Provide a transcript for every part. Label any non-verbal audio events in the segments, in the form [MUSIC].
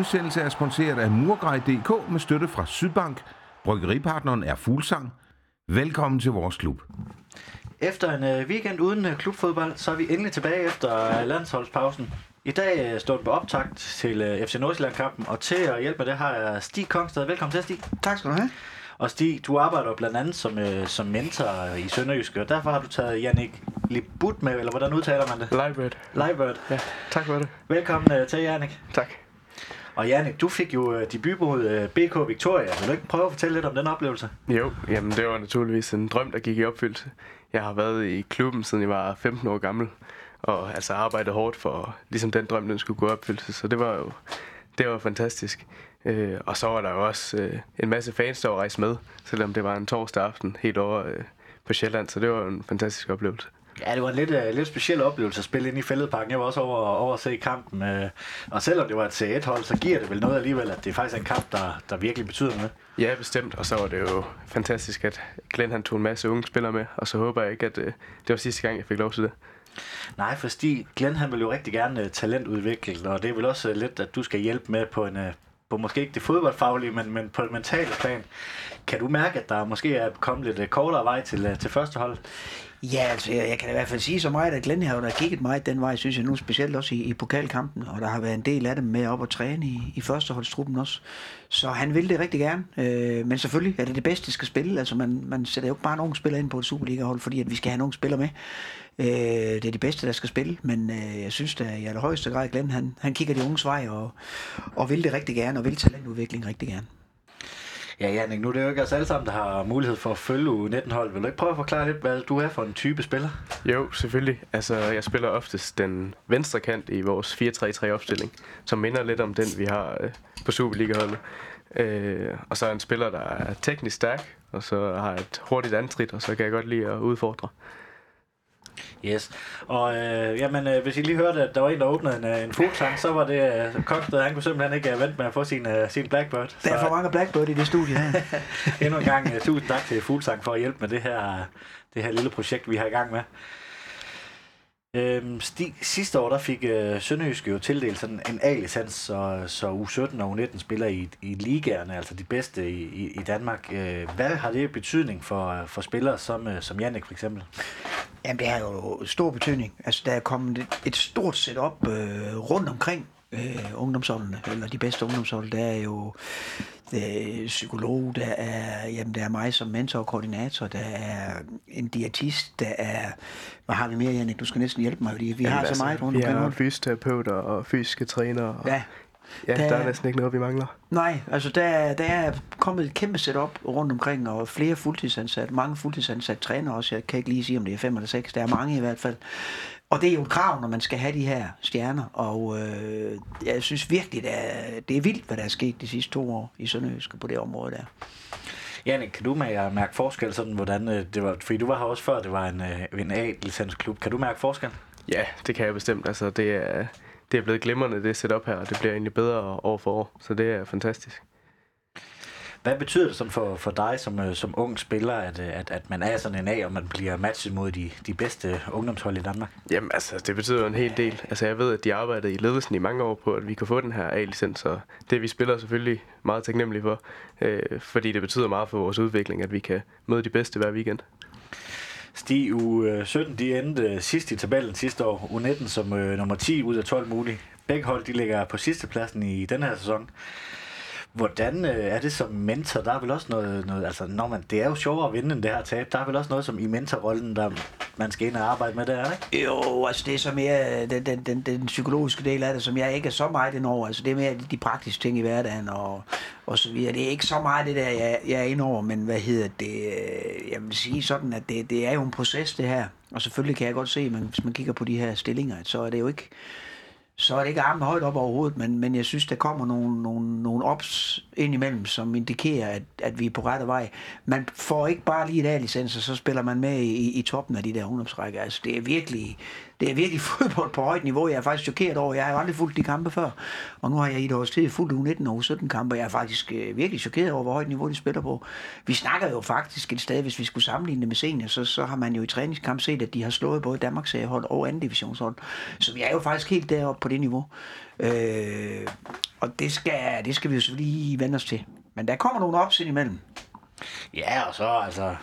Udsendelse er sponsoreret af Murgrej.dk med støtte fra Sydbank. Bryggeripartneren er Fuglsang. Velkommen til vores klub. Efter en øh, weekend uden øh, klubfodbold, så er vi endelig tilbage efter øh, landsholdspausen. I dag øh, står vi på optakt til øh, FC Nordsjælland-kampen, og til at hjælpe med det har jeg Stig Kongsted. Velkommen til, Stig. Tak skal du have. Og Stig, du arbejder blandt andet som, øh, som mentor i Sønderjysk, og derfor har du taget Jannik Libut med, eller hvordan udtaler man det? Livebird. Livebird. Ja, tak for det. Velkommen øh, til, Jannik. Tak. Og Jannik, du fik jo øh, debut mod øh, BK Victoria. Vil du ikke prøve at fortælle lidt om den oplevelse? Jo, jamen det var naturligvis en drøm, der gik i opfyldelse. Jeg har været i klubben, siden jeg var 15 år gammel, og altså arbejdet hårdt for, ligesom den drøm, den skulle gå i opfyldelse. Så det var jo det var fantastisk. Øh, og så var der jo også øh, en masse fans, der var rejst med, selvom det var en torsdag aften helt over øh, på Sjælland, så det var en fantastisk oplevelse. Ja, det var en lidt, uh, lidt speciel oplevelse at spille ind i Fælledparken. Jeg var også over, over at se kampen. Uh, og selvom det var et C1-hold, så giver det vel noget alligevel, at det er faktisk en kamp, der, der virkelig betyder noget. Ja, bestemt. Og så var det jo fantastisk, at Glenn han tog en masse unge spillere med. Og så håber jeg ikke, at uh, det var sidste gang, jeg fik lov til det. Nej, for Stig, Glenn han vil jo rigtig gerne uh, talentudvikle, og det er vel også uh, lidt, at du skal hjælpe med på en, uh, på måske ikke det fodboldfaglige, men, men på det mentale plan. Kan du mærke, at der måske er kommet lidt kortere vej til, til første hold? Ja, altså, jeg, jeg kan i hvert fald sige så meget, at Glenn har kigget meget den vej, synes jeg nu, specielt også i, i pokalkampen, og der har været en del af dem med op og træne i, i førsteholdstruppen også. Så han vil det rigtig gerne, øh, men selvfølgelig er det det bedste, skal spille. Altså, man, man sætter jo ikke bare nogen spillere ind på et Superliga-hold, fordi at vi skal have nogle spillere med. Øh, det er de bedste, der skal spille, men øh, jeg synes da i allerhøjeste grad, Glenn, han, han kigger de unges vej og, og vil det rigtig gerne, og vil talentudvikling rigtig gerne. Ja, Jannik, nu er det jo ikke os alle sammen, der har mulighed for at følge U19-hold. Vil du ikke prøve at forklare lidt, hvad du er for en type spiller? Jo, selvfølgelig. Altså, jeg spiller oftest den venstre kant i vores 4-3-3-opstilling, som minder lidt om den, vi har øh, på Superliga-holdet. Øh, og så er en spiller, der er teknisk stærk, og så har et hurtigt antrit, og så kan jeg godt lide at udfordre. Yes. Og øh, jamen, øh, hvis I lige hørte, at der var en, der åbnede en, øh, en fuglsang, så var det øh, Kogsted. Han kunne simpelthen ikke øh, vente med at få sin, øh, sin Blackbird. Der er for mange Blackbird i det studie her. [LAUGHS] endnu en gang øh, tusind tak til Fuglsang for at hjælpe med det her, det her lille projekt, vi har i gang med. Øhm, sti, sidste år der fik øh, Sønderjysk jo tildelt sådan en A-licens, så, så U17 og U19 spiller i, i ligaerne, altså de bedste i, i, i Danmark. Øh, hvad har det betydning for, øh, for spillere som, øh, som Jannik for eksempel? Jamen, det har jo stor betydning. Altså, der er kommet et, et stort setup øh, rundt omkring øh, ungdomsholdene, eller de bedste ungdomshold. Der er jo er psykolog, der er, jamen, der er mig som mentor og koordinator, der er en diætist, der er... Hvad har vi mere, Jannik? Du skal næsten hjælpe mig, fordi vi Jamen, har altså, så meget rundt Vi omkring. har fysioterapeuter og fysiske trænere. Og, Ja, ja der der er er- næsten ikke noget, vi mangler. Nej, altså der, der er kommet et kæmpe setup rundt omkring, og flere fuldtidsansatte, mange fuldtidsansatte træner også. Jeg kan ikke lige sige, om det er fem eller seks. Der er mange i hvert fald. Og det er jo et krav, når man skal have de her stjerner. Og øh, jeg synes virkelig, det er, det er vildt, hvad der er sket de sidste to år i Sønderjyske på det område der. Jannik, kan du mærke, mærke forskel, sådan, hvordan øh, det var, fordi du var her også før, det var en, øh, en A-licensklub. Kan du mærke forskel? Ja, det kan jeg bestemt. Altså, det er, det er blevet glimrende, det setup her, og det bliver egentlig bedre år for år. Så det er fantastisk. Hvad betyder det sådan for, for dig som, øh, som ung spiller, at, øh, at, at man er sådan en A, og man bliver matchet mod de, de bedste ungdomshold i Danmark? Jamen altså, det betyder jo en hel del. Altså jeg ved, at de arbejdede i ledelsen i mange år på, at vi kan få den her A-licens, og det vi spiller selvfølgelig meget taknemmelige for, øh, fordi det betyder meget for vores udvikling, at vi kan møde de bedste hver weekend. Stig u 17, de endte sidst i tabellen sidste år. U19 som øh, nummer 10 ud af 12 mulige. Begge hold de ligger på sidste pladsen i den her sæson. Hvordan øh, er det som mentor? Der er vel også noget, noget altså når man, det er jo sjovere at vinde end det her tab. Der er vel også noget som i mentorrollen, der man skal ind og arbejde med der, ikke? Jo, altså det er så mere øh, den, den, den, den psykologiske del af det, som jeg ikke er så meget ind over. Altså det er mere de praktiske ting i hverdagen og, og så videre. Det er ikke så meget det der, jeg, jeg er ind over, men hvad hedder det? Øh, jeg vil sige sådan, at det, det er jo en proces det her. Og selvfølgelig kan jeg godt se, at man, hvis man kigger på de her stillinger, så er det jo ikke så er det ikke armen højt op overhovedet, men, men jeg synes, der kommer nogle, nogle, nogle ops ind imellem, som indikerer, at, at vi er på rette vej. Man får ikke bare lige et A-licens, og så spiller man med i, i toppen af de der ungdomsrækker. Altså, det er virkelig, det er virkelig [LAUGHS] fodbold på højt niveau. Jeg er faktisk chokeret over, jeg har aldrig fulgt de kampe før. Og nu har jeg i et års tid fulgt U19 og U17 kampe, og jeg er faktisk øh, virkelig chokeret over, hvor højt niveau de spiller på. Vi snakker jo faktisk et sted, hvis vi skulle sammenligne det med senior, så, så har man jo i træningskamp set, at de har slået både Danmarks seriehold og anden divisionshold. Så vi er jo faktisk helt deroppe på det niveau. Øh, Og det skal, det skal vi jo selvfølgelig lige vende os til. Men der kommer nogle opsyn imellem. Ja, og så altså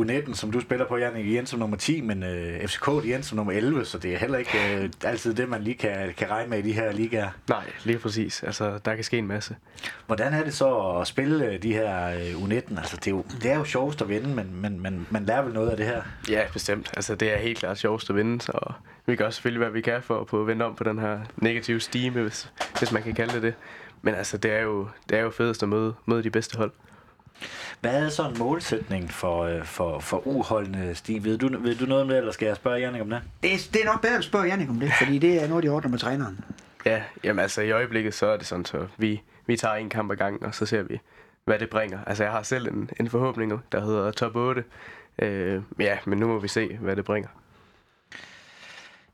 U19, som du spiller på, Jannik, igen som nummer 10, men øh, FCK igen som nummer 11, så det er heller ikke øh, altid det, man lige kan, kan regne med i de her ligaer. Nej, lige præcis. Altså, der kan ske en masse. Hvordan er det så at spille øh, de her øh, U19? Altså, det er jo, det er jo sjovest at vinde, men, men, men man lærer vel noget af det her? Ja, bestemt. Altså, det er helt klart sjovest at vinde, så vi gør selvfølgelig, hvad vi kan for at på vende om på den her negative stime, hvis, hvis man kan kalde det det. Men altså, det er jo, det er jo fedest at møde, møde de bedste hold. Hvad er så en målsætning for, øh, for, for uholdende Stig? Ved du, ved du noget om det, eller skal jeg spørge Jannik om det? Det, det er nok bedre at spørge Jannik om det, fordi det er noget, de ordner med træneren. Ja, jamen altså i øjeblikket, så er det sådan, så vi, vi tager en kamp ad gangen, og så ser vi, hvad det bringer. Altså jeg har selv en, en forhåbning, der hedder top 8. Øh, ja, men nu må vi se, hvad det bringer.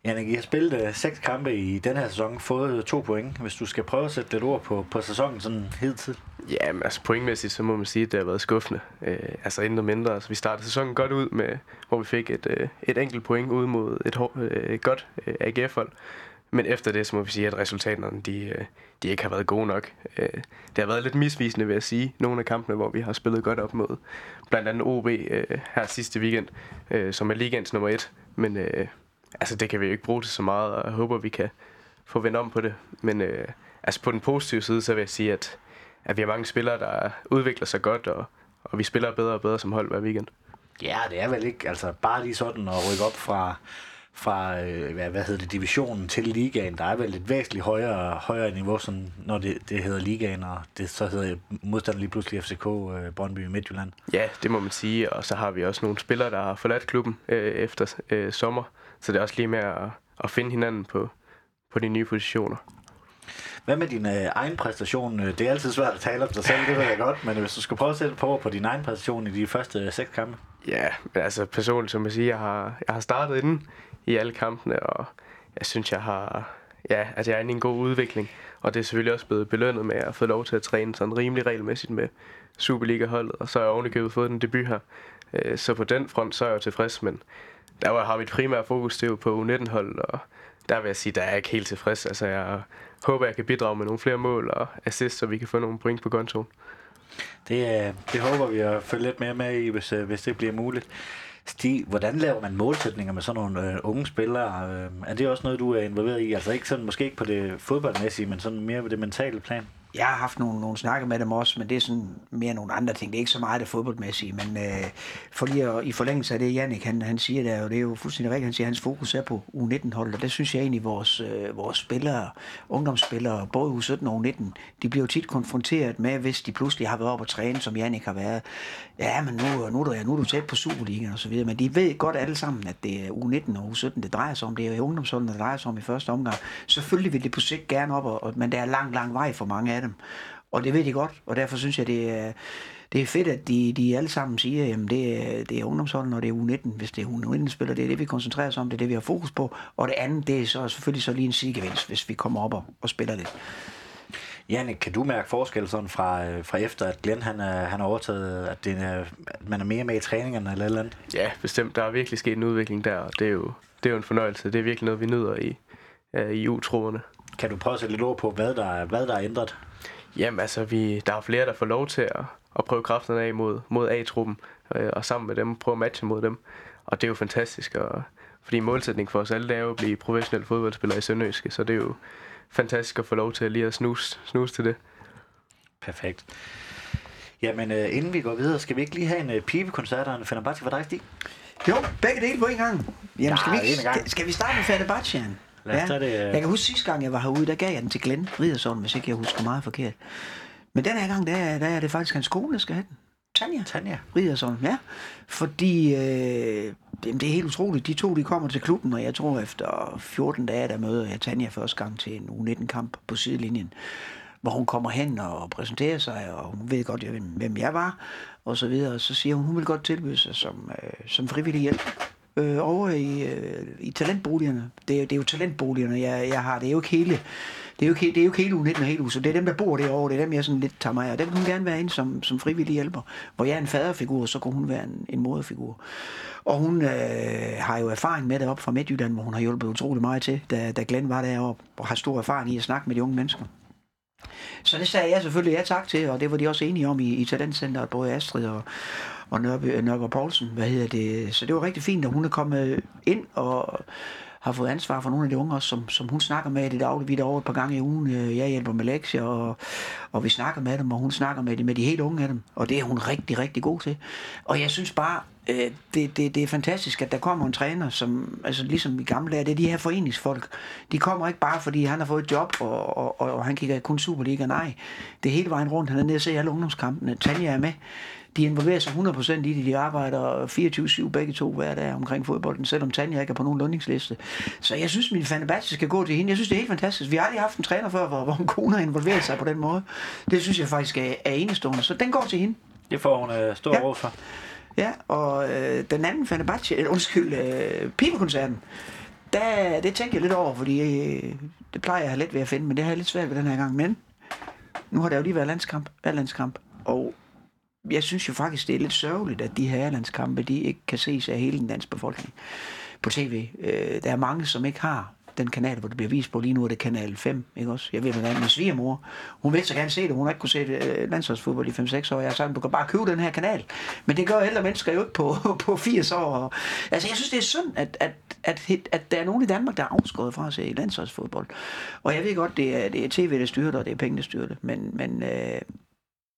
Janik, I har spillet øh, seks kampe i den her sæson, fået øh, to point. Hvis du skal prøve at sætte lidt ord på, på sæsonen sådan helt tid. Ja, men altså pointmæssigt, så må man sige, at det har været skuffende. Øh, altså endnu mindre. Altså, vi startede sæsonen godt ud, med, hvor vi fik et, øh, et enkelt point ud mod et, hår, øh, godt øh, AGF-hold. Men efter det, så må vi sige, at resultaterne de, øh, de ikke har været gode nok. Øh, det har været lidt misvisende, vil jeg sige, nogle af kampene, hvor vi har spillet godt op mod blandt andet OB øh, her sidste weekend, øh, som er ligands nummer et. Men øh, altså, det kan vi jo ikke bruge til så meget, og jeg håber, vi kan få vendt om på det. Men øh, altså, på den positive side, så vil jeg sige, at, at vi har mange spillere, der udvikler sig godt, og, og vi spiller bedre og bedre som hold hver weekend. Ja, det er vel ikke altså bare lige sådan at rykke op fra, fra øh, hvad, hvad hedder det, divisionen til ligaen. Der er vel et væsentligt højere, højere niveau, sådan, når det, det hedder ligaen, og det så hedder modstander lige pludselig FCK øh, Brøndby Midtjylland. Ja, det må man sige, og så har vi også nogle spillere, der har forladt klubben øh, efter øh, sommer, så det er også lige med at, at finde hinanden på, på de nye positioner. Hvad med din øh, egen præstation? Det er altid svært at tale om dig selv, det ved jeg godt, men hvis du skal prøve at sætte på på din egen præstation i de første øh, seks kampe? Ja, men altså personligt, som jeg siger, jeg har, jeg har startet inden i alle kampene, og jeg synes, jeg har, ja, at jeg er inde i en god udvikling. Og det er selvfølgelig også blevet belønnet med at få lov til at træne sådan rimelig regelmæssigt med Superliga-holdet, og så har jeg ovenikøbet fået den debut her. Øh, Så på den front, så er jeg jo tilfreds, men der har mit primære fokus, det er jo på U19-holdet, og der vil jeg sige, der er jeg ikke helt tilfreds. Altså jeg håber, jeg kan bidrage med nogle flere mål og assist, så vi kan få nogle point på kontoen. Det, øh, det håber vi at følge lidt mere med i, hvis, øh, hvis det bliver muligt. Stig, hvordan laver man målsætninger med sådan nogle øh, unge spillere? Øh, er det også noget, du er involveret i? Altså ikke sådan, måske ikke på det fodboldmæssige, men sådan mere på det mentale plan? Jeg har haft nogle, nogle snakke med dem også, men det er sådan mere nogle andre ting. Det er ikke så meget det fodboldmæssige, men øh, for lige at, i forlængelse af det, Jannik han, han siger der, og det er jo fuldstændig rigtigt, han siger, at hans fokus er på U19-holdet, og det synes jeg egentlig, vores, øh, vores spillere, ungdomsspillere, både U17 og U19, de bliver jo tit konfronteret med, hvis de pludselig har været op og træne, som Jannik har været. Ja, men nu, nu, er du, nu er du tæt på Superligaen og så videre, men de ved godt alle sammen, at det er U19 og U17, det drejer sig om. Det er jo ungdomsholdet, det drejer sig om i første omgang. Selvfølgelig vil det på sigt gerne op, og, men der er lang, lang vej for mange af dem. Og det ved de godt, og derfor synes jeg, det er, det er fedt, at de, de alle sammen siger, at det er, det er ungdomsholdet, og det er U19. Hvis det er U19-spiller, det er det, vi koncentrerer os om, det er det, vi har fokus på. Og det andet, det er så selvfølgelig så lige en sidegevinst, hvis vi kommer op og, og spiller lidt. Jannik, kan du mærke forskel sådan fra, øh, fra efter, at Glenn han, er, han har overtaget, at, det er, at man er mere med i træningerne eller eller andet? Ja, bestemt. Der er virkelig sket en udvikling der, og det er jo, det er jo en fornøjelse. Det er virkelig noget, vi nyder i, uh, i U-troerne. Kan du prøve at sætte lidt ord på, hvad der, er, hvad der er ændret? Jamen altså, vi, der er flere, der får lov til at, at prøve kræfterne af mod, mod A-truppen, øh, og sammen med dem prøve at matche mod dem. Og det er jo fantastisk, og, fordi målsætning for os alle det er jo at blive professionelle fodboldspillere i Sønderjyske, så det er jo fantastisk at få lov til at lige at snuse, snuse til det. Perfekt. Jamen, øh, inden vi går videre, skal vi ikke lige have en øh, pibekoncert og en Fenerbahce for dig, Stig? Jo, begge dele på en gang. Jamen, skal, vi, Ja, ikke, en gang. skal, skal vi starte med Fenerbahce'en? Lad os tage det, øh. Jeg kan huske sidste gang, jeg var herude, der gav jeg den til Glenn Ridersson, hvis ikke jeg husker meget forkert. Men den her gang, der, er- der er det faktisk hans kone, der skal have den. Tanja. Tanja. Ridersson, ja. Fordi øh, det er helt utroligt. De to de kommer til klubben, og jeg tror efter 14 dage, der møder jeg Tanja første gang til en U19-kamp på sidelinjen. Hvor hun kommer hen og præsenterer sig, og hun ved godt, hvem, hvem jeg var, og så videre. Og så siger hun, hun vil godt tilbyde sig som, øh, som frivillig hjælp øh, over i, øh, i talentboligerne. Det, er- det er jo talentboligerne, jeg, jeg har. Det er jo ikke hele, det er jo ikke, det er jo ikke hele U19 og hele huset. Det er dem, der bor derovre. Det er dem, jeg sådan lidt tager mig af. Og kunne gerne være inde som, som frivillig hjælper. Hvor jeg er en faderfigur, så kunne hun være en, en moderfigur. Og hun øh, har jo erfaring med det op fra Midtjylland, hvor hun har hjulpet utrolig meget til, da, da Glenn var deroppe, og har stor erfaring i at snakke med de unge mennesker. Så det sagde jeg selvfølgelig ja tak til, og det var de også enige om i, i Talentcenteret, både Astrid og, og Nørbe, øh, Nørbe Poulsen, hvad hedder det. Så det var rigtig fint, at hun er kommet ind og har fået ansvar for nogle af de unge også, som, som hun snakker med i det daglige. Vi er derovre et par gange i ugen. Øh, jeg hjælper med lektier, og, og vi snakker med dem, og hun snakker med de, med de helt unge af dem. Og det er hun rigtig, rigtig god til. Og jeg synes bare, øh, det, det, det er fantastisk, at der kommer en træner, som, altså ligesom i gamle dage, det er de her foreningsfolk. De kommer ikke bare, fordi han har fået et job, og, og, og, og han kigger kun Superliga. Nej, det er hele vejen rundt. Han er nede og se alle ungdomskampene. Tanja er med de involverer sig 100% i det. De arbejder 24-7 begge to hver dag omkring fodbolden, selvom Tanja ikke er på nogen lønningsliste. Så jeg synes, min Fenerbahce skal gå til hende. Jeg synes, det er helt fantastisk. Vi har aldrig haft en træner før, hvor, hvor en kone har involveret sig på den måde. Det synes jeg faktisk er, er enestående. Så den går til hende. Det får hun øh, stor Ja. ros for. Ja, og øh, den anden Fenerbahce, undskyld, øh, pibekoncerten, der, det tænker jeg lidt over, fordi øh, det plejer jeg at have let ved at finde, men det har jeg lidt svært ved den her gang. Men nu har der jo lige været landskamp, landskamp, og jeg synes jo faktisk, det er lidt sørgeligt, at de her landskampe, de ikke kan ses af hele den danske befolkning på tv. Øh, der er mange, som ikke har den kanal, hvor det bliver vist på. Lige nu er det kanal 5, ikke også? Jeg ved, hvordan min svigermor, hun vil så gerne se det. Hun har ikke kunne se det, landsholdsfodbold i 5-6 år. Jeg har sagt, du kan bare købe den her kanal. Men det gør ældre mennesker jo ikke på, [LAUGHS] på 80 år. Og, altså, jeg synes, det er synd, at, at, at, at der er nogen i Danmark, der er afskåret fra at se landsholdsfodbold. Og jeg ved godt, det er, det er tv, der styrer det, og det er penge, der styrer det. Men, men øh,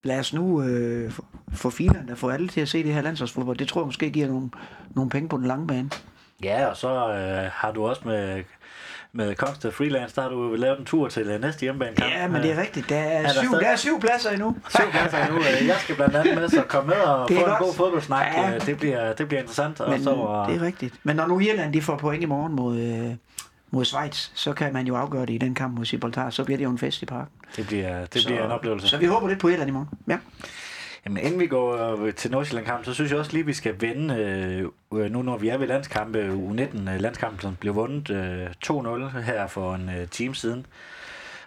lad os nu øh, få- få filerne, der får alle til at se det her landsholdsfodbold. Det tror jeg måske giver nogle, nogle penge på den lange bane. Ja, og så øh, har du også med, med Kongsted Freelance, der har du lavet en tur til øh, næste hjemmebanekamp. Ja, men det er rigtigt. Der er, der syv, stadig- der er syv pladser endnu. [LAUGHS] Syv pladser endnu. Øh, Jeg skal blandt andet med, så komme med og er få en godt. god fodboldsnak. Ja. Ja. Det, bliver, det bliver interessant. Og Men så, og, det er rigtigt. Men når nu Irland de får point i morgen mod, øh, mod Schweiz, så kan man jo afgøre det i den kamp mod Gibraltar. Så bliver det jo en fest i parken. det bliver, det så, bliver en oplevelse. Så vi håber lidt på Irland i morgen. Ja. Jamen, inden vi går øh, til Nordsjælland-kampen, så synes jeg også lige, vi skal vende, øh, nu når vi er ved landskampe, U19 øh, landskampen, som blev vundet øh, 2-0 her for en øh, time siden.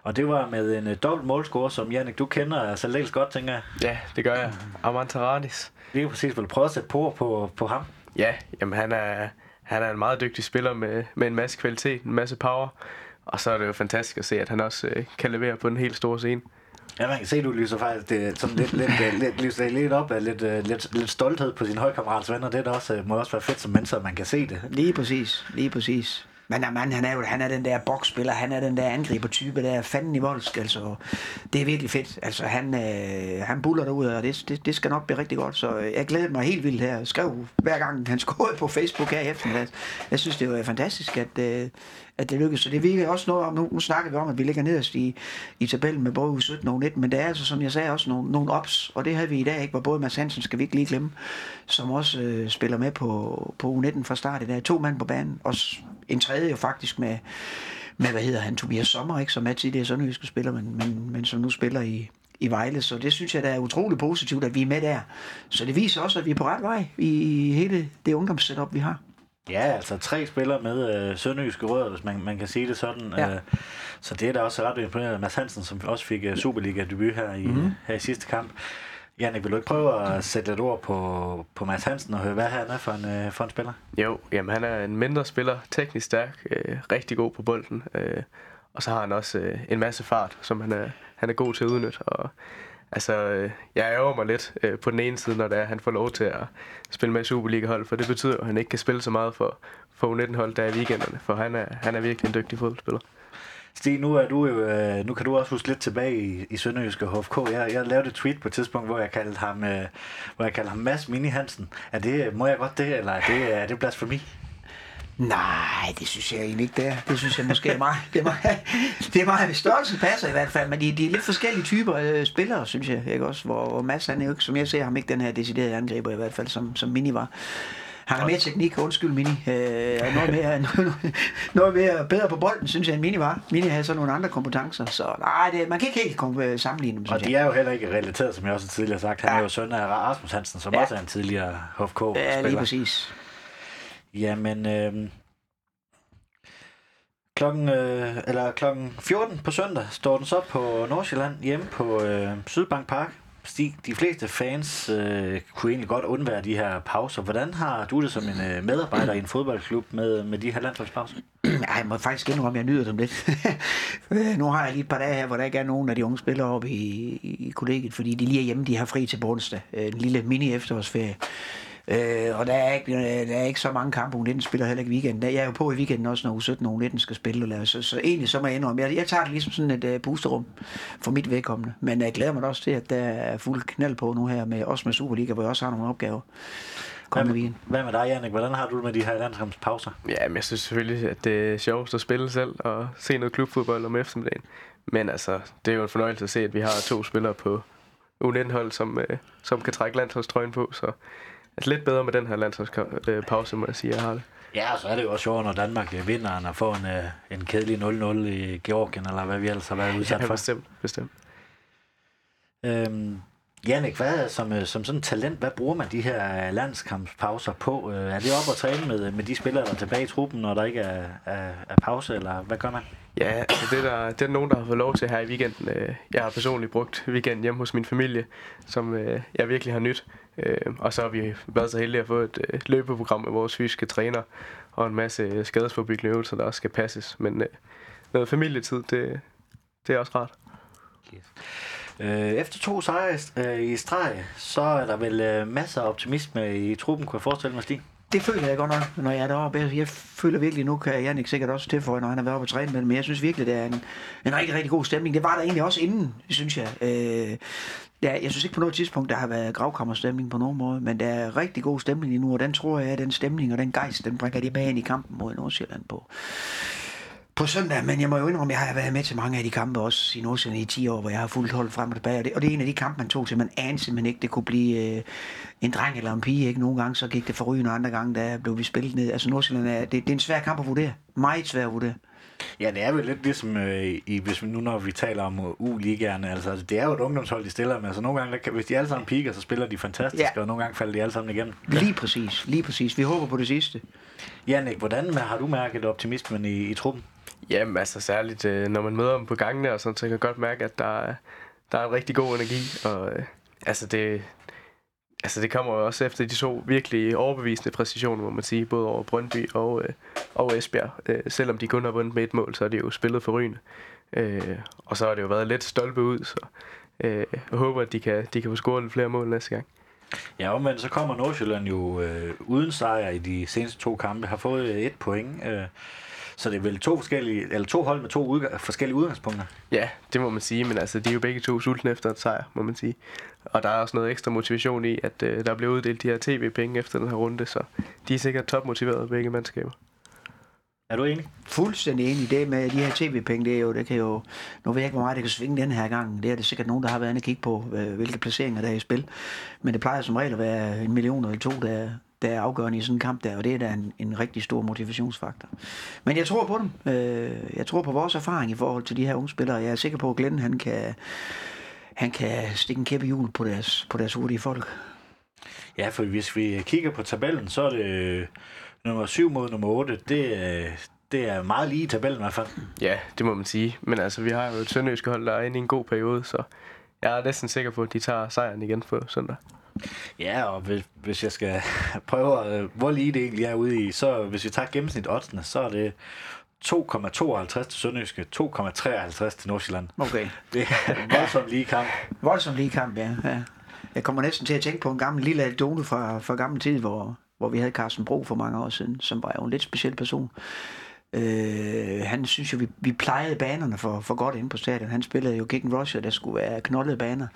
Og det var med en øh, dobbelt målscore, som Jannik, du kender altså lidt godt, tænker jeg. Ja, det gør jeg. Amantaradis. Lige præcis vil prøve at sætte på på, på ham. Ja, jamen han er, han er en meget dygtig spiller med, med en masse kvalitet, en masse power. Og så er det jo fantastisk at se, at han også øh, kan levere på den helt store scene. Ja, man kan se, du lyser faktisk det, sådan lidt, lidt, lidt, lyser lidt op af lidt, øh, lidt, lidt stolthed på sin holdkammerats venner. Det er da også, øh, må også være fedt som menneske, at man kan se det. Lige præcis. Lige præcis. Men ja, man, han er jo han er den der boksspiller, han er den der angriber-type, der er fanden i voldsk, altså. Det er virkelig fedt. Altså, han, øh, han buller derud, og det, det, det, skal nok blive rigtig godt. Så øh, jeg glæder mig helt vildt her. Jeg skrev hver gang, han scorede på Facebook her i eftermiddag. Jeg synes, det var fantastisk, at, øh, at det lykkedes. Så det virker også noget om, nu, nu snakker vi om, at vi ligger nederst i, i tabellen med både U17 og U19, men det er altså, som jeg sagde, også nogle, nogle ops, og det havde vi i dag, ikke? hvor både Mads Hansen, skal vi ikke lige glemme, som også øh, spiller med på, på U19 fra start i dag. To mand på banen, og en tredje jo faktisk med, med hvad hedder han, Tobias Sommer, ikke? som er tidligere sønderjyske spiller, men, men, men som nu spiller i, i Vejle. Så det synes jeg, der er utrolig positivt, at vi er med der. Så det viser også, at vi er på ret vej i hele det ungdomssetup, vi har. Ja, altså tre spillere med øh, sønderjyske rødder, hvis man, man kan sige det sådan. Ja. Øh, så det er da også ret imponerende. Mads Hansen, som også fik øh, Superliga-debut her i, Mhm. mm-hmm. her i sidste kamp. Jannik, vil du ikke prøve at sætte lidt ord på, på Mads Hansen og høre, hvad han er for en, øh, for en spiller? Jo, jamen han er en mindre spiller, teknisk stærk, øh, rigtig god på bolden. Øh, og så har han også øh, en masse fart, som han er, han er god til at udnytte. Og, altså, øh, jeg ærger mig lidt øh, på den ene side, når det er, at han får lov til at spille med i Superliga-hold, for det betyder at han ikke kan spille så meget for, for U19-hold der i weekenderne, for han er, han er virkelig en dygtig fodboldspiller. Stig, nu, er du jo, øh, nu kan du også huske lidt tilbage i, i Sønderjyske HFK. Jeg, jeg lavede et tweet på et tidspunkt, hvor jeg kaldte ham, øh, hvor jeg kaldte ham Mads Mini Hansen. Er det, må jeg godt det, eller er det, er det blasfemi? Nej, det synes jeg egentlig ikke, det er. Det synes jeg måske er meget. Det er meget, det er meget størrelsen passer i hvert fald, men de, de er lidt forskellige typer øh, spillere, synes jeg. Ikke også? Hvor, hvor Mads, han er jo ikke, som jeg ser ham, ikke den her deciderede angriber i hvert fald, som, som Mini var. Han har mere teknik, undskyld Mini. Øh, og noget mere, [LAUGHS] noget mere bedre på bolden, synes jeg, end Mini var. Mini havde så nogle andre kompetencer, så nej, det, man kan ikke helt komme, øh, sammenligne dem, Og de er jo heller ikke relateret, som jeg også tidligere har sagt. Han Ja. er jo søn af Rasmus Hansen, som Ja. også er en tidligere Ja, lige HFK-spiller. præcis. Jamen, øh, klokken, øh, eller klokken 14 på søndag står den så på Nordsjælland hjemme på øh, Sydbank Park. Stig, de fleste fans øh, kunne egentlig godt undvære de her pauser. Hvordan har du det som en øh, medarbejder i en fodboldklub med, med de her landsholdspauser? [CLEARS THROAT] Ja, jeg må faktisk indrømme, at jeg nyder dem lidt. [LAUGHS] nu har jeg lige et par dage her, hvor der ikke er nogen af de unge spillere oppe i, i kollegiet, fordi de lige er hjemme, de har fri til på onsdag. Øh, en lille mini-efterårsferie. Øh, og der er, ikke, der er ikke så mange kampe, hun spiller heller ikke i weekenden. Jeg er jo på i weekenden også, når U17 og U19 skal spille. Så, så egentlig så må jeg indrømme, jeg, jeg tager det ligesom sådan et uh, boosterum for mit vedkommende. Men jeg glæder mig også til, at der er fuld knald på nu her, med, også med Superliga, hvor jeg også har nogle opgaver. Hvad med, hvad med dig, Jannik? Hvordan har du det med de her landskampspauser? Ja, men jeg synes selvfølgelig, at det er sjovt at spille selv og se noget klubfodbold om eftermiddagen. Men altså, det er jo en fornøjelse at se, at vi har to spillere på U19-hold, som, øh, som kan trække landsholdstrøjen på. Så altså, lidt bedre med den her landsholdspause, må jeg sige, jeg har det. Ja, og så er det jo også sjovt, når Danmark vinder og får en, øh, en kedelig 0-0 i Georgien, eller hvad vi ellers har været udsat ja, for. bestemt, bestemt. Øhm, Jannik, hvad, som, øh, som sådan talent, hvad bruger man de her landskampspauser på? Øh, er det op at træne med, med de spillere, der er tilbage i truppen, når der ikke er, er, er pause, eller hvad gør man? Ja, altså det, der, det er nogen, der har fået lov til her i weekenden. Jeg har personligt brugt weekenden hjemme hos min familie, som jeg virkelig har nyt. Og så har vi været så heldige at få et løbeprogram med vores fysiske træner, og en masse skadesforbyggende øvelser, der også skal passes. Men noget familietid, det, det er også rart. Yes. Efter to sejre i streg, så er der vel masser af optimisme i truppen, kunne jeg forestille mig, Stig? Det føler jeg godt nok, når jeg er deroppe. Jeg føler virkelig, nu kan Jannik sikkert også tilføje, når han har været oppe og træne med men jeg synes virkelig, det er en, en rigtig, rigtig god stemning. Det var der egentlig også inden, synes jeg. Øh, der, jeg synes ikke på noget tidspunkt, der har været gravkammerstemning på nogen måde, men der er rigtig god stemning lige nu, og den tror jeg, at den stemning og den gejst, den bringer de med ind i kampen mod Nordsjælland på på søndag, men jeg må jo indrømme, at jeg har været med til mange af de kampe også i Nordsjælland i 10 år, hvor jeg har fulgt hold frem og tilbage, og det, og det er en af de kampe, man tog til, man anede simpelthen ikke, det kunne blive øh, en dreng eller en pige, ikke? Nogle gange så gik det for og andre gange der blev vi spillet ned. Altså Nordsjælland er, det, det er en svær kamp at vurdere. Meget svær at vurdere. Ja, det er jo lidt ligesom, øh, i, hvis vi, nu når vi taler om uh, U-ligaerne, altså det er jo et ungdomshold, de stiller med, altså nogle gange, kan, hvis de alle sammen piker, så spiller de fantastisk, ja. og nogle gange falder de alle sammen igennem. Lige præcis, lige præcis. Vi håber på det sidste. Jannik, hvordan har du mærket optimismen i, i truppen? Jamen altså særligt, øh, når man møder dem på gangene og sådan, så kan jeg godt mærke, at der er, der er en rigtig god energi. Og øh, altså det, altså det kommer jo også efter de to virkelig overbevisende præcisioner, må man sige, både over Brøndby og, øh, og Esbjerg. Øh, selvom de kun har vundet med et mål, så er det jo spillet for rygende. Øh, og så har det jo været lidt stolpe ud, så øh, jeg håber, at de kan, de kan få scoret lidt flere mål næste gang. Ja, men så kommer Nordsjælland jo øh, uden sejr i de seneste to kampe, har fået øh, et point. Øh, så det er vel to, forskellige, eller to hold med to udg- forskellige udgangspunkter? Ja, det må man sige, men altså, de er jo begge to sultne efter et sejr, må man sige. Og der er også noget ekstra motivation i, at øh, der bliver uddelt de her tv-penge efter den her runde, så de er sikkert topmotiverede begge mandskaber. Er du enig? Fuldstændig enig. Det med de her tv-penge, det er jo, det kan jo, nu ved jeg ikke, hvor meget det kan svinge den her gang. Det er det sikkert nogen, der har været inde og kigge på, hvilke placeringer der er i spil. Men det plejer som regel at være en million eller to, der, der er afgørende i sådan en kamp der, og det er da en, en rigtig stor motivationsfaktor. Men jeg tror på dem. Øh, jeg tror på vores erfaring i forhold til de her unge spillere. Jeg er sikker på, at Glenn han kan, han kan stikke en kæp i hjul på deres, på deres hurtige folk. Ja, for hvis vi kigger på tabellen, så er det nummer 7 mod nummer 8. Det, det er meget lige i tabellen i hvert fald. Ja, det må man sige. Men altså, vi har jo et sønderjyske hold, der er inde i en god periode, så jeg er næsten sikker på, at de tager sejren igen på søndag. Ja, og hvis, hvis jeg skal [LAUGHS] prøve, at, hvor lige det egentlig er ude i, så hvis vi tager gennemsnit oddsene, så er det 2,52 til Sønderjyske, 2,53 til Nordsjælland. Okay. [LAUGHS] Det er voldsomt lige kamp. Voldsomt lige kamp, ja. ja. Jeg kommer næsten til at tænke på en gammel lille anekdote fra, fra gammel tid, hvor, hvor vi havde Carsten Bro for mange år siden, som var jo en lidt speciel person. Øh, han synes jo, vi, vi plejede banerne for, for godt inde på stadion. Han spillede jo Kicken Russia, der skulle være knoldede baner.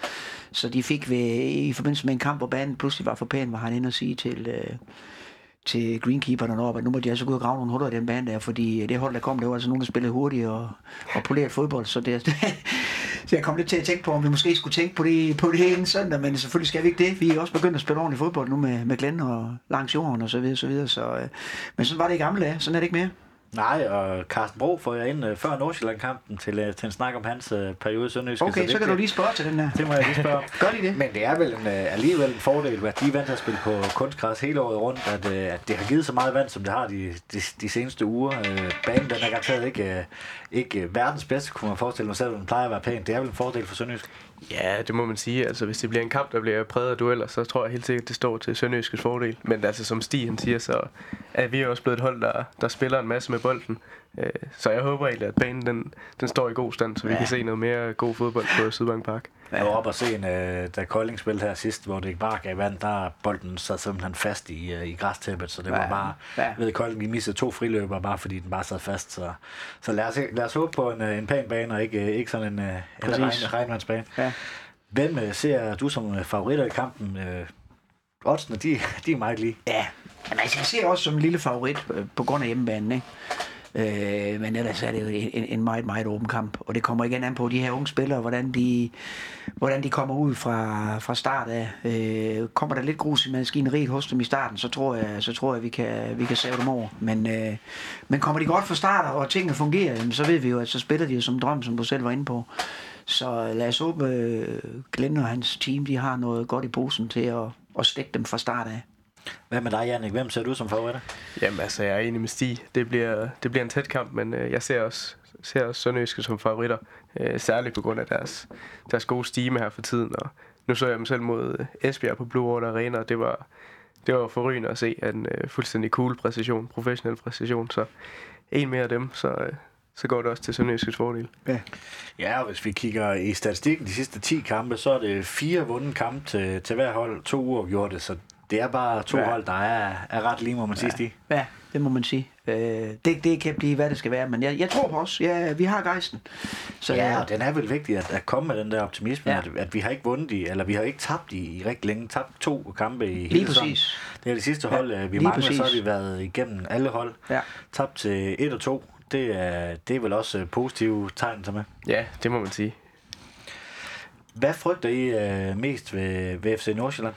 Så de fik ved, i forbindelse med en kamp, hvor banen pludselig var for pæn, var han inde og sige til, øh, til greenkeeperne deroppe, at nu må de altså gå ud og grave nogle huller i den bane der, fordi det hold, der kom, det var altså nogen, der spillede hurtigt og, og poleret fodbold. Så, det, [LAUGHS] så jeg kom lidt til at tænke på, om vi måske skulle tænke på det, på det en søndag, men selvfølgelig skal vi ikke det. Vi er også begyndt at spille ordentligt fodbold nu med, med Glenn og langs jorden og så videre, så videre. Så, øh, men sådan var det i gamle dage, sådan er det ikke mere. Nej, og Carsten Bro får jeg ind uh, før Nordsjælland-kampen til, uh, til en snak om hans uh, periode i Sønderjyske. Okay, så, det, kan du lige spørge til den der. Det må jeg lige spørge. [LAUGHS] Gør de det? Men det er vel en, uh, alligevel en fordel, at de er vant til at spille på kunstgræs hele året rundt, at, at det har givet så meget vand, som det har de, de, de seneste uger. Banen den er garanteret ikke, ikke verdens bedste, kunne man forestille mig, selvom den plejer at være pæn. Det er vel en fordel for Sønderjysk. Ja, det må man sige. Altså, hvis det bliver en kamp, der bliver præget af dueller, så tror jeg helt sikkert, det står til Sønderjyskets fordel. Men altså, som Stig han siger, så er vi også blevet et hold, der, der spiller en masse med bolden. Øh, Så jeg håber egentlig, at banen den, den står i god stand, så vi Ja. kan se noget mere god fodbold på Sydbank Park. Jeg var oppe og se en, uh, da Kolding spillede her sidst, hvor det ikke bare gav vand, der er bolden sad simpelthen fast i, uh, i græstæppet, så det var Ja. bare, Ja. ved Kolding, de mistede to friløber, bare fordi den bare sad fast, så, så lad, os, lad os håbe på en, uh, en pæn bane, og ikke, ikke sådan en, uh, en Præcis. regn, regnvandsbane. Ja. Hvem ser du som favoritter i kampen? Oddsene, de, de er meget lige. Ja, men altså, jeg ser også som en lille favorit øh, på grund af hjemmebanen, ikke? Øh, men ellers er det jo en, en meget, meget åben kamp. Og det kommer igen an på de her unge spillere, hvordan de, hvordan de kommer ud fra, fra start af. Øh, kommer der lidt grus i maskineriet hos dem i starten, så tror jeg, så tror jeg vi, kan, vi kan save dem over. Men, øh, men kommer de godt fra start, og tingene fungerer, jamen, så ved vi jo, at så spiller de jo som drøm, som du selv var inde på. Så lad os håbe, øh, Glenn og hans team, de har noget godt i posen til at, at stikke dem fra start af. Hvad med dig, Jannik? Hvem ser du som favoritter? Jamen altså, jeg er enig med Stig. Det bliver, det bliver en tæt kamp, men øh, jeg ser også, ser også Sønderjyske som favoritter. Øh, særligt på grund af deres, deres gode stime her for tiden. Og nu så jeg dem selv mod øh, Esbjerg på Blue Water Arena, og det var, det var forrygende at se en øh, fuldstændig cool præcision, professionel præcision. Så en mere af dem, så, øh, så går det også til Sønderjyskes fordel. Ja. Ja, og hvis vi kigger i statistikken de sidste 10 kampe, så er det fire vundne kampe til, til hver hold, to uger gjort det, så det er bare to Ja. hold, der er, er ret lige, må man sige. Ja, det må man sige. Øh, det, det kan blive, hvad det skal være, men jeg, jeg tror på os. Ja, vi har gejsten. Så Ja, og den er vel vigtig at, at komme med den der optimisme, Ja. at, at vi har ikke vundet i, eller vi har ikke tabt i, i rigtig længe, tabt to kampe i hele Lige sæsonen. præcis. Det er det sidste hold, ja, vi lige mangler, så har præcis. vi været igennem alle hold. Ja. Tabt til 1 og 2, det er, det er vel også øh, positive tegn til med. Ja, det må man sige. Hvad frygter I øh, mest ved, ved FC Nordsjælland?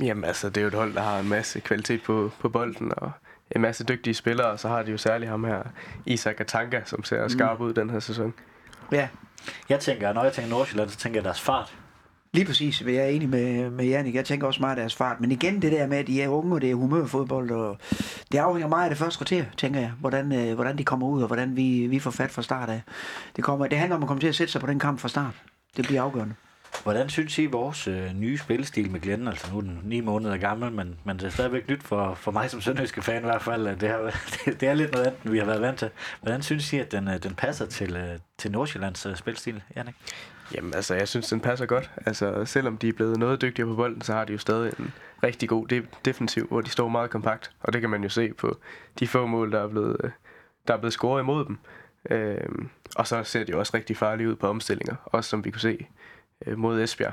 Jamen altså, det er jo et hold, der har en masse kvalitet på, på bolden, og en masse dygtige spillere, og så har de jo særligt ham her, Isak Atanka, som ser skarp ud den her sæson. ja, Jeg tænker, når jeg tænker Nordsjælland, så tænker jeg deres fart. lige præcis. Jeg er enig med, med Jannik. Jeg tænker også meget af deres fart. Men igen, det der med, at de er unge, og det er humørfodbold, og det afhænger meget af det første kvarter, tænker jeg. Hvordan, øh, hvordan de kommer ud, og hvordan vi, vi får fat fra start af. Det, kommer, det handler om at komme til at sætte sig på den kamp fra start. Det bliver afgørende. Hvordan synes I, vores øh, nye spillestil med Glenn, altså nu er den ni måneder gammel, men, men det er stadigvæk nyt for, for mig som sønderjyske fan i hvert fald. at Det, har, [LAUGHS] det, det er lidt noget andet, end vi har været vant til. Hvordan synes I, at den, øh, den passer til, øh, til Nordsjællands øh, spilstil, Jannik? Jamen altså, jeg synes, den passer godt. Altså, selvom de er blevet noget dygtigere på bolden, så har de jo stadig en rigtig god de- defensiv, hvor de står meget kompakt. Og det kan man jo se på de få mål, der er blevet, øh, der er blevet scoret imod dem. Øh, og så ser de jo også rigtig farlige ud på omstillinger, også som vi kunne se øh, mod Esbjerg.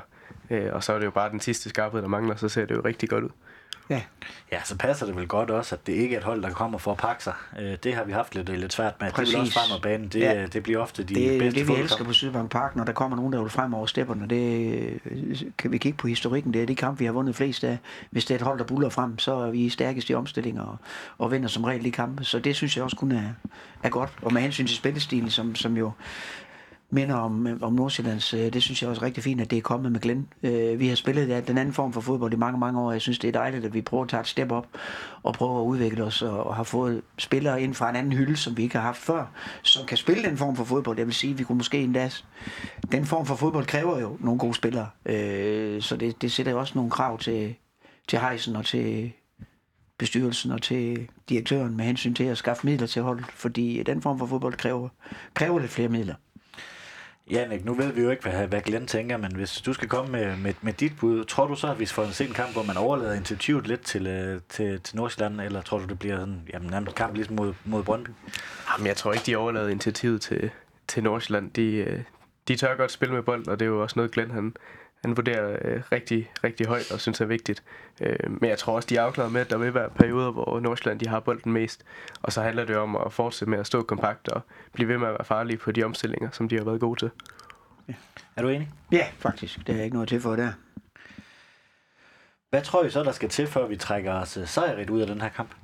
Øh, og så er det jo bare den sidste skarphed, der mangler, så ser det jo rigtig godt ud. Ja, Ja, så passer det vel godt også, at det ikke er et hold, der kommer for at pakke sig. Øh, det har vi haft lidt, lidt svært med. Det vil også Præcis. frem af banen. Det, Ja. ja. det bliver ofte de det bedste det, vi elsker på Sydbank Park, når der kommer nogen, der vil frem over stepperne. Det øh, kan vi kigge på historikken. Det er de kamp, vi har vundet flest af. Hvis det er et hold, der buller frem, så er vi stærkest i omstillinger og, og vinder som regel i kampe. Så det synes jeg også kun er, er godt. Og med hensyn til spillestilen, som, som jo minder om, om Nordsjællands, øh, det synes jeg også er rigtig fint, at det er kommet med Glenn. Øh, vi har spillet ja, den anden form for fodbold i mange, mange år. Jeg synes, det er dejligt, at vi prøver at tage et step op og prøve at udvikle os og, og har fået spillere ind fra en anden hylde, som vi ikke har haft før, som kan spille den form for fodbold. Jeg vil sige, vi kunne måske endda... Den form for fodbold kræver jo nogle gode spillere, øh, så det, det sætter jo også nogle krav til, til Heisen og til bestyrelsen og til direktøren med hensyn til at skaffe midler til holdet, fordi den form for fodbold kræver, kræver lidt flere midler. Janik, nu ved vi jo ikke, hvad, hvad Glenn tænker, men hvis du skal komme med, med, med dit bud, tror du så, at vi får en sen kamp, hvor man overlader initiativet lidt til, øh, til, til Nordsjælland, eller tror du, det bliver sådan, jamen, nærmest en kamp ligesom mod, mod Brøndby? Jamen, jeg tror ikke, de overlader initiativet til, til Nordsjælland. De, øh, de tør godt spille med bold, og det er jo også noget, Glenn han, han vurderer øh, rigtig, rigtig højt og synes er vigtigt. Øh, men jeg tror også, de er afklaret med, at der vil være perioder, hvor Nordsjælland de har bolden mest. Og så handler det om at fortsætte med at stå kompakt og blive ved med at være farlige på de omstillinger, som de har været gode til. Er du enig? Ja, faktisk. Det er ikke noget til for der. Hvad tror I så, der skal til, før vi trækker os øh, sejrigt ud af den her kamp?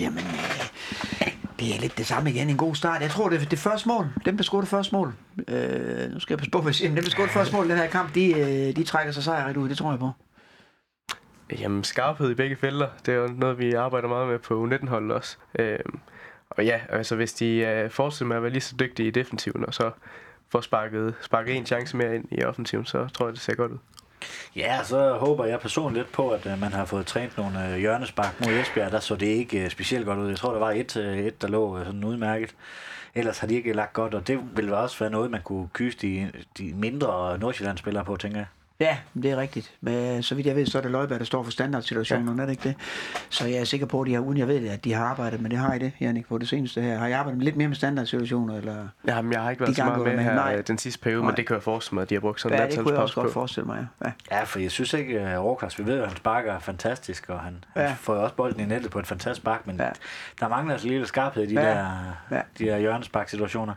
Jamen, øh, det er lidt det samme igen. En god start. Jeg tror, det er det første mål. Dem, der scorede det første mål. Øh, nu skal jeg passe på, hvad jeg siger. men Dem, der scorede det første mål i den her kamp, de, øh, de trækker sig sejrigt ud. Det tror jeg på. Jamen, skarphed i begge felter, det er jo noget, vi arbejder meget med på U19-holdet også. Øh, og ja, altså hvis de øh, fortsætter med at være lige så dygtige i defensiven, og så får sparket, sparket en chance mere ind i offensiven, så tror jeg, det ser godt ud. Ja, så håber jeg personligt lidt på, at øh, man har fået trænet nogle øh, hjørnespark mod Esbjerg. Der så det ikke øh, specielt godt ud. Jeg tror, der var et, et der lå sådan udmærket. Ellers har de ikke lagt godt, og det ville også være noget, man kunne kyse de, de mindre Nordsjælland-spillere på, tænker jeg. Ja, det er rigtigt. Men så vidt jeg ved, så er det Løjberg, der står for standardsituationen, ja. er det ikke det? Så jeg er sikker på, at de har, uden jeg ved det, at de har arbejdet med det. Har I det, Jannik, på det seneste her? Har I arbejdet lidt mere med standardsituationer? Eller Jamen, jeg har ikke været så meget med, med her Nej. den sidste periode, Nej. men det kan jeg forestille mig, at de har brugt sådan ja, det kunne jeg også godt forestille mig, ja. ja. Ja, for jeg synes ikke, at Rokas, vi ved, at han sparker fantastisk, og han, ja. han får også bolden i nettet på et fantastisk spark, men ja. der mangler altså lidt skarphed i de ja. der, ja. de der hjørnespark-situationer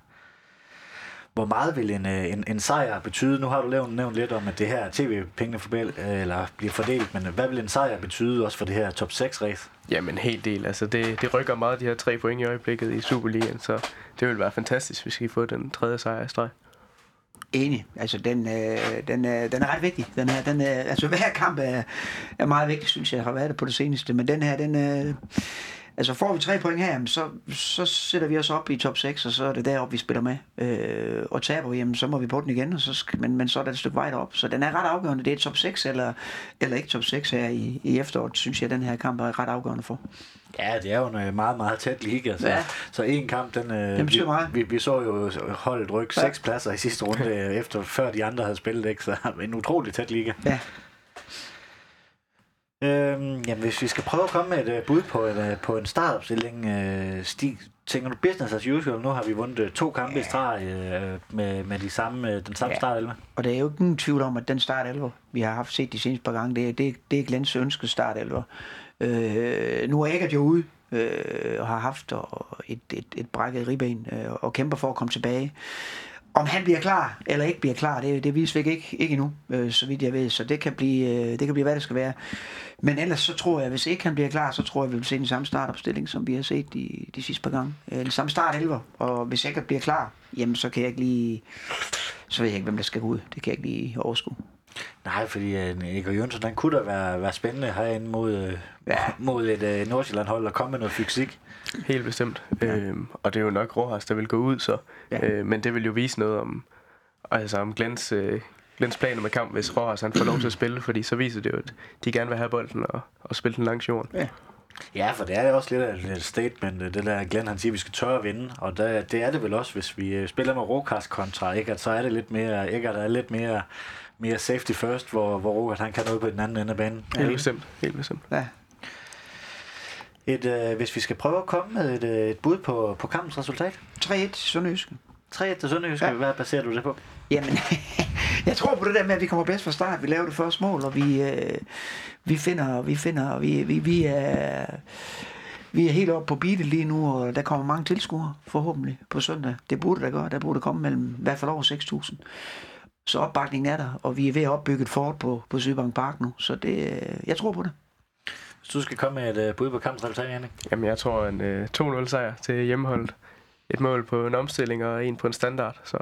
hvor meget vil en, øh, en, en sejr betyde? Nu har du nævnt, nævnt lidt om, at det her tv-pengene forbel, eller bliver fordelt, men hvad vil en sejr betyde også for det her top 6-race? Jamen en hel del. Altså det, det rykker meget de her tre point i øjeblikket i Superligaen, så det vil være fantastisk, hvis vi kan få den tredje sejr i streg. Enig. Altså, den, øh, den, øh, den er ret vigtig. Den her, den, øh, altså, [LAUGHS] hver kamp er, er meget vigtig, synes jeg, har været det på det seneste. Men den her, den, øh, Altså får vi tre point her, så, så sætter vi os op i top 6, og så er det deroppe, vi spiller med. Øh, og taber vi, jamen, så må vi på den igen, og så skal, men, men så er der et stykke vej derop. Så den er ret afgørende. Det er top 6 eller, eller ikke top 6 her i, i efteråret, synes jeg, den her kamp er ret afgørende for. Ja, det er jo en meget, meget tæt liga. Så, ja. så en kamp, den, øh, vi, vi, vi, så jo holdet rykke ja. seks pladser i sidste runde, efter før de andre havde spillet, ikke? så en utrolig tæt liga. Ja. Øhm, jamen, hvis vi skal prøve at komme med et uh, bud på, et, uh, på en startopstilling, uh, Stig, tænker du business as usual? Nu har vi vundet to kampe i streg uh, med, med de samme, den samme ja. startelve. Og det er jo ingen tvivl om, at den startelver, vi har haft set de seneste par gange, det er, det, det er Glens ønskede startelver. Uh, nu er Eggert jo ude, øh, og har haft og et, et, et brækket ribben øh, og kæmper for at komme tilbage. Om han bliver klar eller ikke bliver klar, det, det viser vi ikke, ikke endnu, øh, så vidt jeg ved. Så det kan, blive, øh, det kan blive, hvad det skal være. Men ellers så tror jeg, hvis ikke han bliver klar, så tror jeg, vi vil se den samme startopstilling, som vi har set de, de sidste par gange. Øh, den samme start 11. Og hvis jeg ikke bliver klar, jamen så kan jeg ikke lige... Så ved jeg ikke, hvem der skal gå ud. Det kan jeg ikke lige overskue. Nej, fordi uh, Erik Jørgensen, den kunne da være, være spændende herinde mod, uh, ja. mod et uh, Nordsjælland-hold og komme med noget fysik. Helt bestemt. Ja. Øhm, og det er jo nok Rojas, der vil gå ud så. Ja. Øh, men det vil jo vise noget om, altså om Glens, øh, Glens planer med kamp, hvis Rojas han får lov til at spille, fordi så viser det jo, at de gerne vil have bolden og, og spille den langs jorden. Ja. Ja, for det er også lidt af et statement, det der Glenn han siger, at vi skal tørre at vinde, og der, det er det vel også, hvis vi øh, spiller med Rokas kontra, ikke? At så er det lidt mere, ikke? At der er lidt mere, mere safety first, hvor, hvor Rokas han kan noget på den anden ende af banen. Helt bestemt, helt bestemt. Ja, et, øh, hvis vi skal prøve at komme med et, øh, et bud på, på kampens resultat. 3-1 til Sønderjyske. 3-1 til Sønderjyske. Ja. Hvad baserer du det på? Jamen, [LAUGHS] jeg tror på det der med, at vi kommer bedst fra start. Vi laver det første mål, og vi, øh, vi finder, vi finder, vi, vi, vi er... Vi er helt oppe på beatet lige nu, og der kommer mange tilskuere, forhåbentlig, på søndag. Det burde der gøre. Der burde komme mellem i hvert fald over 6.000. Så opbakningen er der, og vi er ved at opbygge et fort på, på Sydbank Park nu. Så det, øh, jeg tror på det. Hvis du skal komme med et uh, bud på kampens resultat, Janne? Jamen, jeg tror en uh, 2-0 sejr til hjemmeholdet. Et mål på en omstilling og en på en standard, så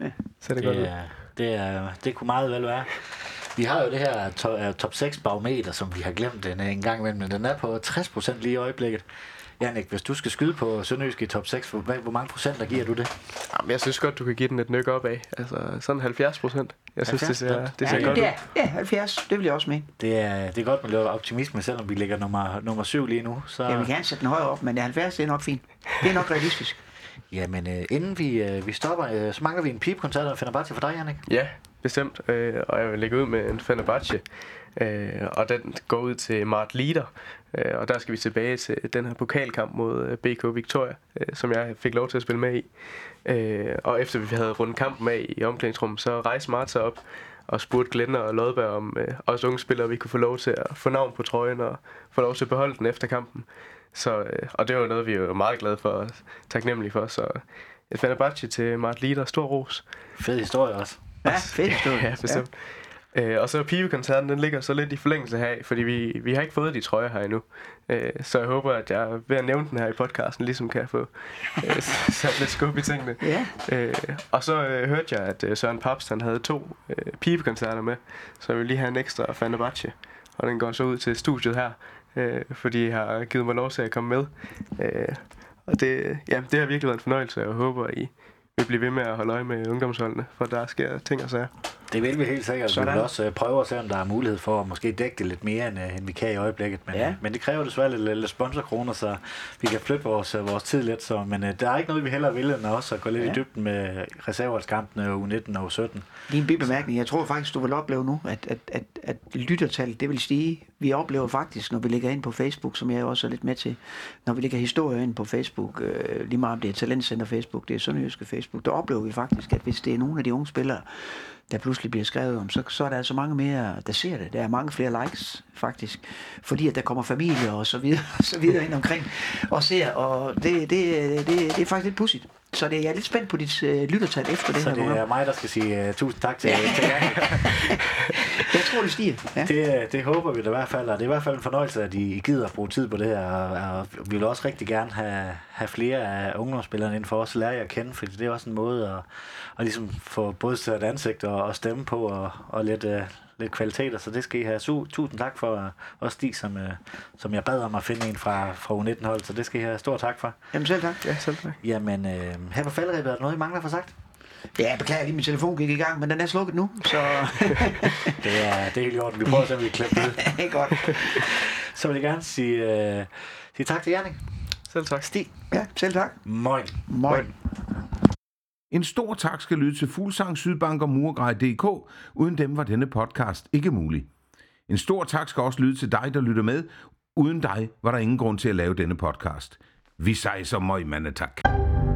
ja. ser det, det godt ud. Det, er, det kunne meget vel være. Vi har jo det her to, uh, top 6 barometer, som vi har glemt den en gang imellem, men den er på 60% lige i øjeblikket. Janik, hvis du skal skyde på Sønderjysk i top 6, hvor, hvor mange procent der giver du det? Jamen, jeg synes godt, du kan give den et nyk op af. Altså sådan 70 procent. Jeg synes, 70, det ser, det ser ja, godt ud. Ja, 70. Det vil jeg også mene. Det er, det er godt med lidt optimisme, selvom vi ligger nummer, nummer 7 lige nu. Så... Ja, vi kan sætte den højere op, men 70 det er nok fint. Det er nok [LAUGHS] realistisk. Jamen, øh, inden vi, øh, vi stopper, øh, så mangler vi en pipkoncert og Fenerbahce for dig, Janik. Ja, bestemt. Øh, og jeg vil lægge ud med en Fenerbahce. Øh, og den går ud til Mart Lieder. Øh, og der skal vi tilbage til den her pokalkamp mod øh, BK Victoria, øh, som jeg fik lov til at spille med i. Øh, og efter vi havde rundt kampen med i omklædningsrummet, så rejste Mart sig op og spurgte Glenn og Lodberg om øh, os unge spillere, vi kunne få lov til at få navn på trøjen og få lov til at beholde den efter kampen. Så, øh, og det var noget, vi var meget glade for og taknemmelige for. Så et Fenerbahce til Mart Lieder, stor ros. Fed historie også. Ja, fed historie. [LAUGHS] ja, bestemt. Ja. Øh, og så pibekoncerten, den ligger så lidt i forlængelse her, fordi vi, vi har ikke fået de trøjer her endnu. Øh, så jeg håber, at jeg ved at nævne den her i podcasten, ligesom kan få øh, [LAUGHS] sat lidt skub i tingene. Ja. Øh, og så øh, hørte jeg, at øh, Søren Papst han havde to øh, pibekoncerter med, så jeg vil lige have en ekstra Fenerbahce. Og den går så ud til studiet her, øh, fordi jeg har givet mig lov til at komme med. Øh, og det, ja, det har virkelig været en fornøjelse, og jeg håber, at I vil blive ved med at holde øje med ungdomsholdene, for der sker ting og sager. Det vil vi helt sikkert. Sådan. Vi vil også øh, prøve at se, om der er mulighed for at måske dække det lidt mere, end, øh, end vi kan i øjeblikket. Men, Ja. ja. men det kræver desværre lidt, lidt sponsorkroner, så vi kan flytte vores, øh, vores tid lidt. Så, men øh, der er ikke noget, vi hellere vil, end også at gå lidt Ja. i dybden med reserveholdskampene U19 og U17. Lige en bibemærkning. Jeg tror faktisk, du vil opleve nu, at, at, at, at lyttertallet det vil stige. Vi oplever faktisk, når vi lægger ind på Facebook, som jeg også er lidt med til, når vi lægger historier ind på Facebook, øh, lige meget om det er Talentcenter Facebook, det er Sønderjyske Facebook, der oplever vi faktisk, at hvis det er nogle af de unge spillere, der pludselig bliver skrevet om, så, så er der altså mange mere, der ser det. Der er mange flere likes, faktisk. Fordi at der kommer familier og så videre, og [LAUGHS] så videre ind omkring og ser, og det, det, det, det er faktisk lidt pudsigt. Så det, jeg er lidt spændt på dit øh, lyttertal efter det Så her det program. er mig, der skal sige uh, tusind tak til, til jer. [LAUGHS] Tror, det stiger. Ja. Det, øh, det håber vi da i hvert fald, og det er i hvert fald en fornøjelse, at I gider at bruge tid på det her, og, og vi vil også rigtig gerne have, have flere af ungdomsspillerne inden for os, lære jer at kende, fordi det er også en måde at, at ligesom få både sat ansigt og, og stemme på, og, og lidt, uh, lidt kvaliteter, så det skal I have. Su- tusind tak for uh, også Stig, som, uh, som jeg bad om at finde en fra, fra U19-hold, så det skal I have stor tak for. Jamen selv tak. Ja, selv tak. Jamen, øh, her på falderæbet, er der noget, I mangler for sagt? Ja, jeg beklager lige, min telefon gik i gang, men den er slukket nu, så [LAUGHS] Det er, det er helt i orden. Vi prøver at se, om vi kan klippe det [LAUGHS] er godt. Så vil jeg gerne sige, øh, sige tak til Jerning. Selv tak. Stig. Ja, selv tak. Moin. Moin. En stor tak skal lyde til Fuglsang, Sydbank og Murgrej.dk. Uden dem var denne podcast ikke mulig. En stor tak skal også lyde til dig, der lytter med. Uden dig var der ingen grund til at lave denne podcast. Vi sejser møg, mandetak. tak.